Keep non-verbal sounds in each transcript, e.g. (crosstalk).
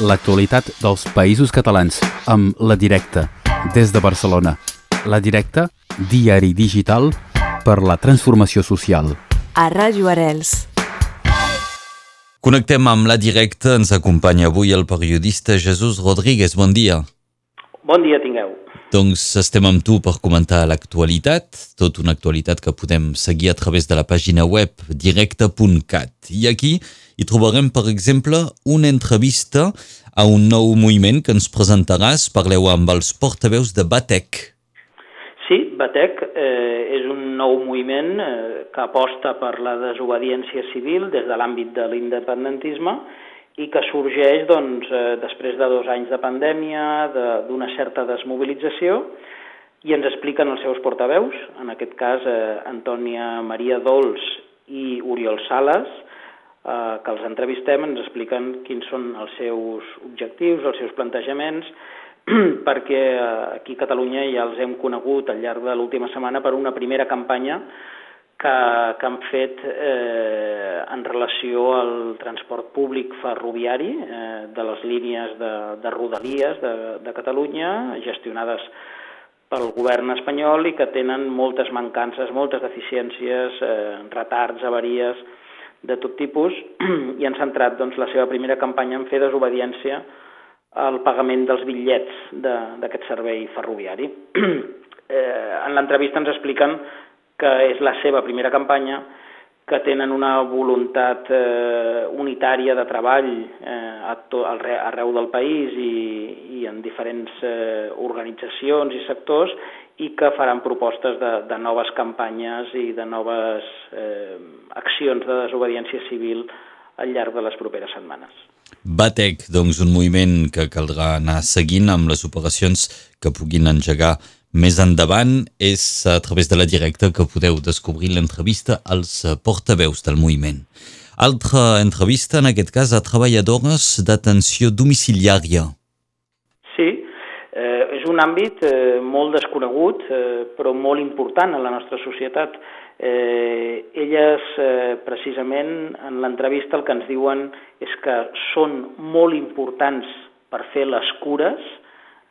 l'actualitat dels països catalans amb La Directa, des de Barcelona. La Directa, diari digital per la transformació social. A Ràdio Arels. Connectem amb La Directa. Ens acompanya avui el periodista Jesús Rodríguez. Bon dia. Bon dia tingueu. Doncs estem amb tu per comentar l'actualitat, tot una actualitat que podem seguir a través de la pàgina web directe.cat. I aquí hi trobarem, per exemple, una entrevista a un nou moviment que ens presentaràs. Parleu amb els portaveus de Batec. Sí, Batec eh, és un nou moviment eh, que aposta per la desobediència civil des de l'àmbit de l'independentisme i que sorgeix doncs, eh, després de dos anys de pandèmia, d'una de, certa desmobilització, i ens expliquen els seus portaveus, en aquest cas eh, Antònia Maria Dols i Oriol Sales, eh, que els entrevistem, ens expliquen quins són els seus objectius, els seus plantejaments, (clears throat) perquè eh, aquí a Catalunya ja els hem conegut al llarg de l'última setmana per una primera campanya que, que han fet eh, en relació al transport públic ferroviari eh, de les línies de, de rodalies de, de Catalunya, gestionades pel govern espanyol i que tenen moltes mancances, moltes deficiències, eh, retards, avaries de tot tipus, (clears throat) i han centrat doncs, la seva primera campanya en fer desobediència al pagament dels bitllets d'aquest de, servei ferroviari. (clears throat) eh, en l'entrevista ens expliquen que és la seva primera campanya, que tenen una voluntat eh, unitària de treball eh, a to, arreu del país i, i en diferents eh, organitzacions i sectors i que faran propostes de, de noves campanyes i de noves eh, accions de desobediència civil al llarg de les properes setmanes. Batec, doncs, un moviment que caldrà anar seguint amb les operacions que puguin engegar més endavant és a través de la directa que podeu descobrir l'entrevista als portaveus del moviment. Altra entrevista, en aquest cas, a treballadores d'atenció domiciliària. És un àmbit eh, molt desconegut, eh, però molt important en la nostra societat. Eh, elles, eh, precisament, en l'entrevista el que ens diuen és que són molt importants per fer les cures,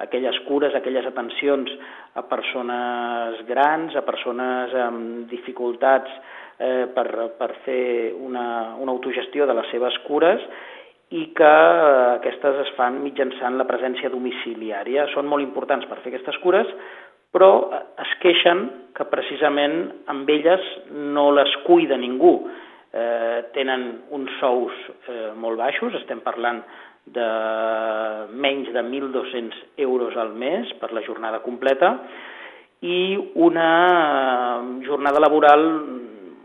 aquelles cures, aquelles atencions a persones grans, a persones amb dificultats eh, per, per fer una, una autogestió de les seves cures i que eh, aquestes es fan mitjançant la presència domiciliària. Són molt importants per fer aquestes cures, però es queixen que precisament amb elles no les cuida ningú. Eh, tenen uns sous eh, molt baixos, estem parlant de menys de 1.200 euros al mes per la jornada completa i una jornada laboral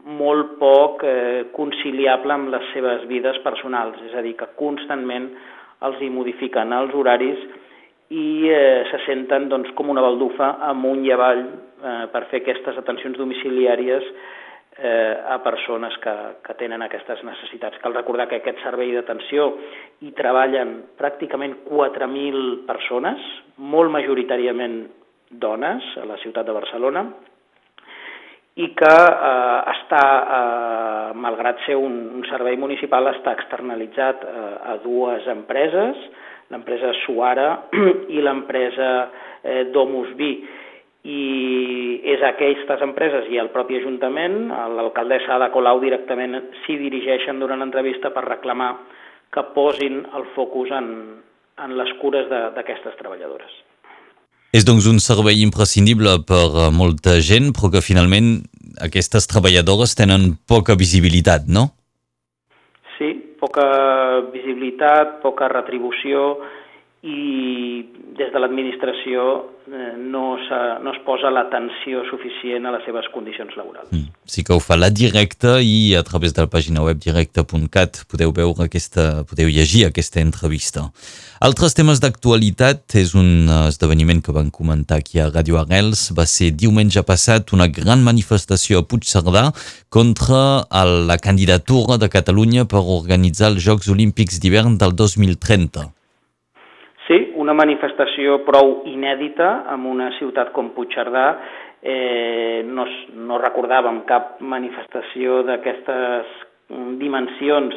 molt poc eh, conciliable amb les seves vides personals, és a dir, que constantment els hi modifiquen els horaris i eh, se senten doncs, com una baldufa amunt i avall eh, per fer aquestes atencions domiciliàries eh, a persones que, que tenen aquestes necessitats. Cal recordar que aquest servei d'atenció hi treballen pràcticament 4.000 persones, molt majoritàriament dones, a la ciutat de Barcelona, i que eh, està, eh, malgrat ser un, un servei municipal, està externalitzat eh, a dues empreses, l'empresa Suara (clears throat) i l'empresa eh, Domus Vi i és aquestes empreses i el propi Ajuntament, l'alcaldessa Ada Colau directament s'hi dirigeixen durant l'entrevista per reclamar que posin el focus en, en les cures d'aquestes treballadores. És doncs un servei imprescindible per molta gent, però que finalment aquestes treballadores tenen poca visibilitat, no? Sí, poca visibilitat, poca retribució i des de l'administració eh, no, no es posa l'atenció suficient a les seves condicions laborals. Mm. Sí que ho fa la directa i a través de la pàgina web directa.cat podeu veure aquesta, podeu llegir aquesta entrevista. Altres temes d'actualitat és un esdeveniment que van comentar aquí a Radio Arrels. Va ser diumenge passat una gran manifestació a Puigcerdà contra la candidatura de Catalunya per organitzar els Jocs Olímpics d'hivern del 2030 una manifestació prou inèdita en una ciutat com Puigcerdà. Eh, no, no recordàvem cap manifestació d'aquestes dimensions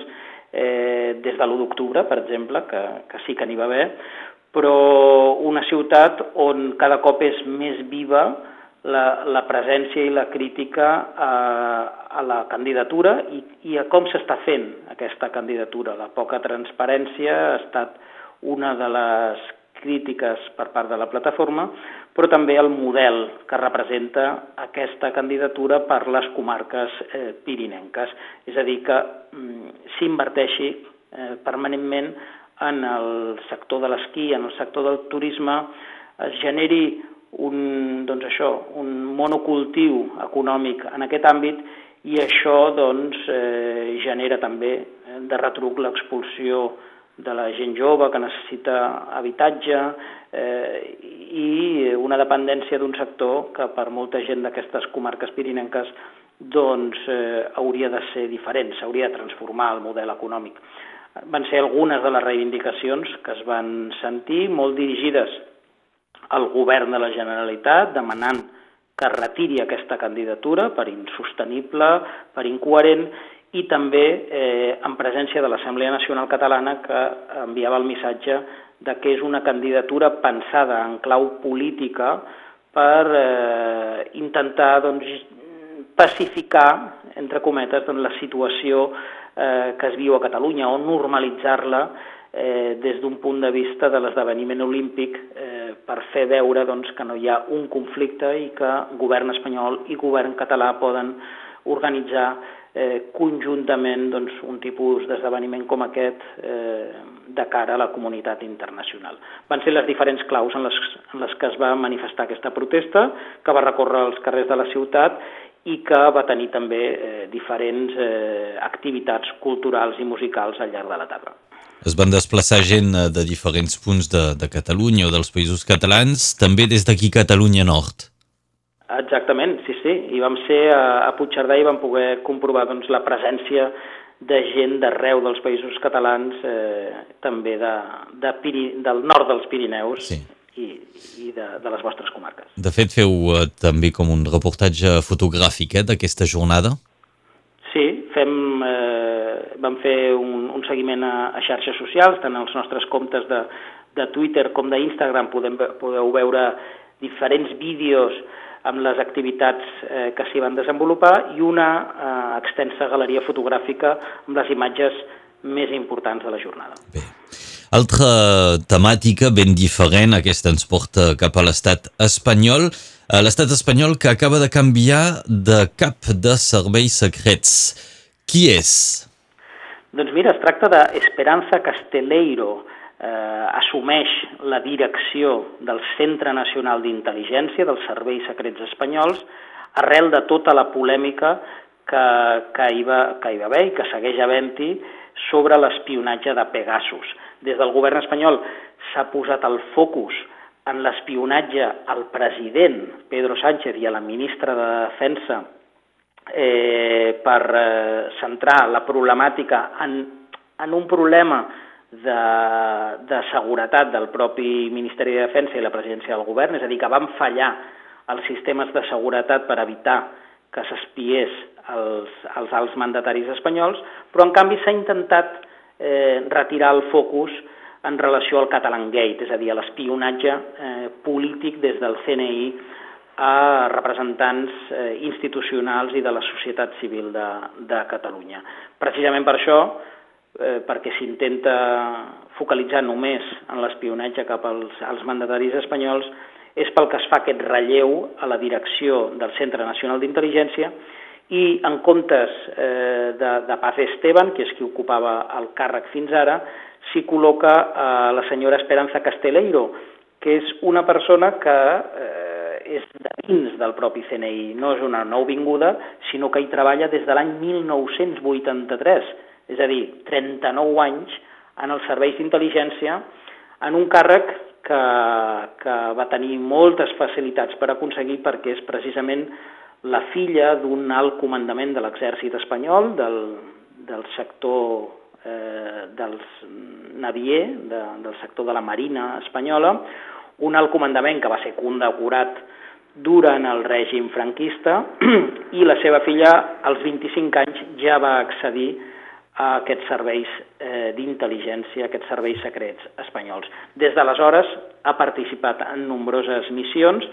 eh, des de l'1 d'octubre, per exemple, que, que sí que n'hi va haver, però una ciutat on cada cop és més viva la, la presència i la crítica a, a la candidatura i, i a com s'està fent aquesta candidatura. La poca transparència ha estat una de les crítiques per part de la plataforma, però també el model que representa aquesta candidatura per les comarques eh, pirinenques. És a dir, que mm, s'inverteixi eh, permanentment en el sector de l'esquí, en el sector del turisme, es generi un, doncs això, un monocultiu econòmic en aquest àmbit i això doncs, eh, genera també eh, de retruc l'expulsió de la gent jove que necessita habitatge eh, i una dependència d'un sector que per molta gent d'aquestes comarques pirinenques doncs, eh, hauria de ser diferent, s'hauria de transformar el model econòmic. Van ser algunes de les reivindicacions que es van sentir, molt dirigides al govern de la Generalitat demanant que retiri aquesta candidatura per insostenible, per incoherent i també eh, en presència de l'Assemblea Nacional Catalana que enviava el missatge de que és una candidatura pensada en clau política per eh, intentar doncs, pacificar, entre cometes, doncs, la situació eh, que es viu a Catalunya o normalitzar-la eh, des d'un punt de vista de l'esdeveniment olímpic eh, per fer veure doncs, que no hi ha un conflicte i que govern espanyol i govern català poden organitzar eh, conjuntament doncs, un tipus d'esdeveniment com aquest eh, de cara a la comunitat internacional. Van ser les diferents claus en les, en les que es va manifestar aquesta protesta, que va recórrer els carrers de la ciutat i que va tenir també eh, diferents eh, activitats culturals i musicals al llarg de la tarda. Es van desplaçar gent eh, de diferents punts de, de Catalunya o dels països catalans, també des d'aquí Catalunya Nord. Exactament, sí, sí. I vam ser a, a Puigcerdà i vam poder comprovar doncs, la presència de gent d'arreu dels països catalans, eh, també de, de Piri, del nord dels Pirineus sí. i, i de, de les vostres comarques. De fet, feu eh, també com un reportatge fotogràfic eh, d'aquesta jornada? Sí, fem, eh, vam fer un, un seguiment a, a xarxes socials, tant als nostres comptes de, de Twitter com d'Instagram podem, podeu veure diferents vídeos amb les activitats eh, que s'hi van desenvolupar i una eh, extensa galeria fotogràfica amb les imatges més importants de la jornada. Bé. Altra temàtica ben diferent, aquesta ens porta cap a l'estat espanyol, eh, l'estat espanyol que acaba de canviar de cap de serveis secrets. Qui és? Doncs mira, es tracta d'Esperanza Casteleiro, eh, assumeix la direcció del Centre Nacional d'Intel·ligència dels Serveis Secrets Espanyols arrel de tota la polèmica que, que, hi va, que hi va haver i que segueix havent-hi sobre l'espionatge de Pegasus. Des del govern espanyol s'ha posat el focus en l'espionatge al president Pedro Sánchez i a la ministra de Defensa eh, per eh, centrar la problemàtica en, en un problema de, de seguretat del propi Ministeri de Defensa i la presidència del govern, és a dir, que van fallar els sistemes de seguretat per evitar que s'espiés els, els alts mandataris espanyols, però en canvi s'ha intentat eh, retirar el focus en relació al Catalan Gate, és a dir, a l'espionatge eh, polític des del CNI a representants eh, institucionals i de la societat civil de, de Catalunya. Precisament per això eh, perquè s'intenta focalitzar només en l'espionatge cap als, als mandataris espanyols, és pel que es fa aquest relleu a la direcció del Centre Nacional d'Intel·ligència i en comptes eh, de, de Paz Esteban, que és qui ocupava el càrrec fins ara, s'hi col·loca eh, la senyora Esperanza Casteleiro, que és una persona que eh, és de dins del propi CNI, no és una nouvinguda, sinó que hi treballa des de l'any 1983, és a dir, 39 anys en els serveis d'intel·ligència, en un càrrec que, que va tenir moltes facilitats per aconseguir perquè és precisament la filla d'un alt comandament de l'exèrcit espanyol, del, del sector eh, dels navier, de, del sector de la marina espanyola, un alt comandament que va ser condecorat durant el règim franquista (clears throat) i la seva filla als 25 anys ja va accedir a aquests serveis eh, d'intel·ligència, aquests serveis secrets espanyols. Des d'aleshores ha participat en nombroses missions.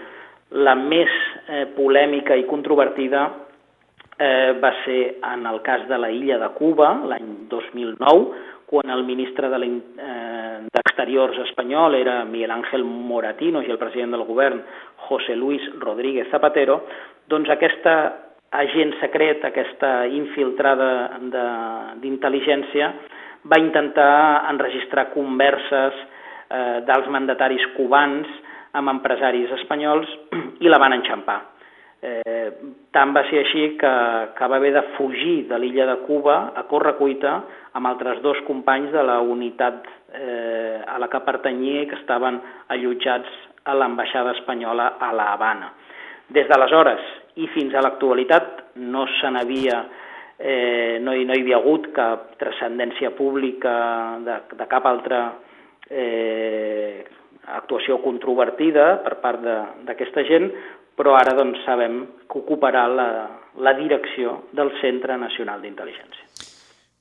La més eh, polèmica i controvertida eh, va ser en el cas de la illa de Cuba, l'any 2009, quan el ministre d'Exteriors de eh, espanyol era Miguel Ángel Moratino i el president del govern José Luis Rodríguez Zapatero, doncs aquesta agent secret, aquesta infiltrada d'intel·ligència, va intentar enregistrar converses eh, dels mandataris cubans amb empresaris espanyols (clears throat) i la van enxampar. Eh, tant va ser així que, que va haver de fugir de l'illa de Cuba a correcuita amb altres dos companys de la unitat eh, a la que pertanyia que estaven allotjats a l'ambaixada espanyola a La Habana. Des d'aleshores i fins a l'actualitat no se n'havia eh, no, hi, no hi havia hagut cap transcendència pública de, de cap altra eh, actuació controvertida per part d'aquesta gent, però ara doncs, sabem que ocuparà la, la direcció del Centre Nacional d'Intel·ligència.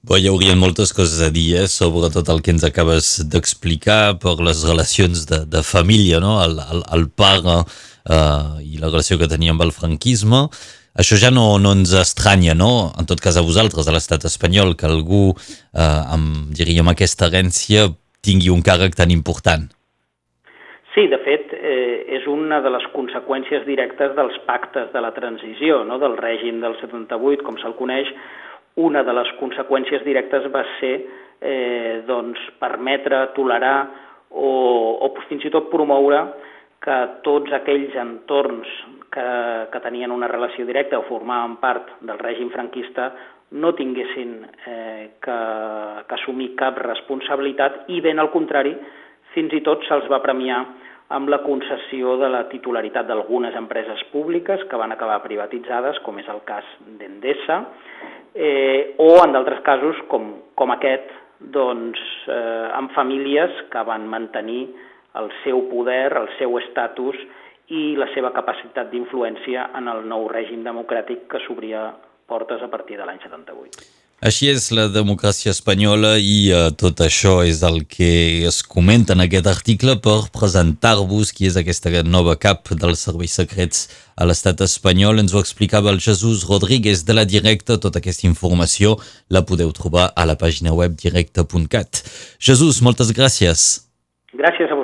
Bé, hi haurien moltes coses a dir eh, sobre tot el que ens acabes d'explicar per les relacions de, de família, no? el, el, el pare eh, i la relació que tenia amb el franquisme. Això ja no, no ens estranya, no? En tot cas a vosaltres, a l'estat espanyol, que algú eh, amb, diríem, aquesta herència tingui un càrrec tan important. Sí, de fet, eh, és una de les conseqüències directes dels pactes de la transició, no? del règim del 78, com se'l coneix, una de les conseqüències directes va ser eh, doncs, permetre, tolerar o, o fins i tot promoure que tots aquells entorns que, que tenien una relació directa o formaven part del règim franquista no tinguessin eh, que, que assumir cap responsabilitat i ben al contrari, fins i tot se'ls va premiar amb la concessió de la titularitat d'algunes empreses públiques que van acabar privatitzades, com és el cas d'Endesa, eh, o en d'altres casos, com, com aquest, doncs, eh, amb famílies que van mantenir el seu poder, el seu estatus i la seva capacitat d'influència en el nou règim democràtic que s'obria portes a partir de l'any 78. Així és la democràcia espanyola i uh, tot això és el que es comenta en aquest article per presentar-vos qui és aquesta nova cap dels serveis secrets a l'estat espanyol. Ens ho explicava el Jesús Rodríguez de la Directa. Tota aquesta informació la podeu trobar a la pàgina web directa.cat. Jesús, moltes gràcies. Gràcies a vosaltres.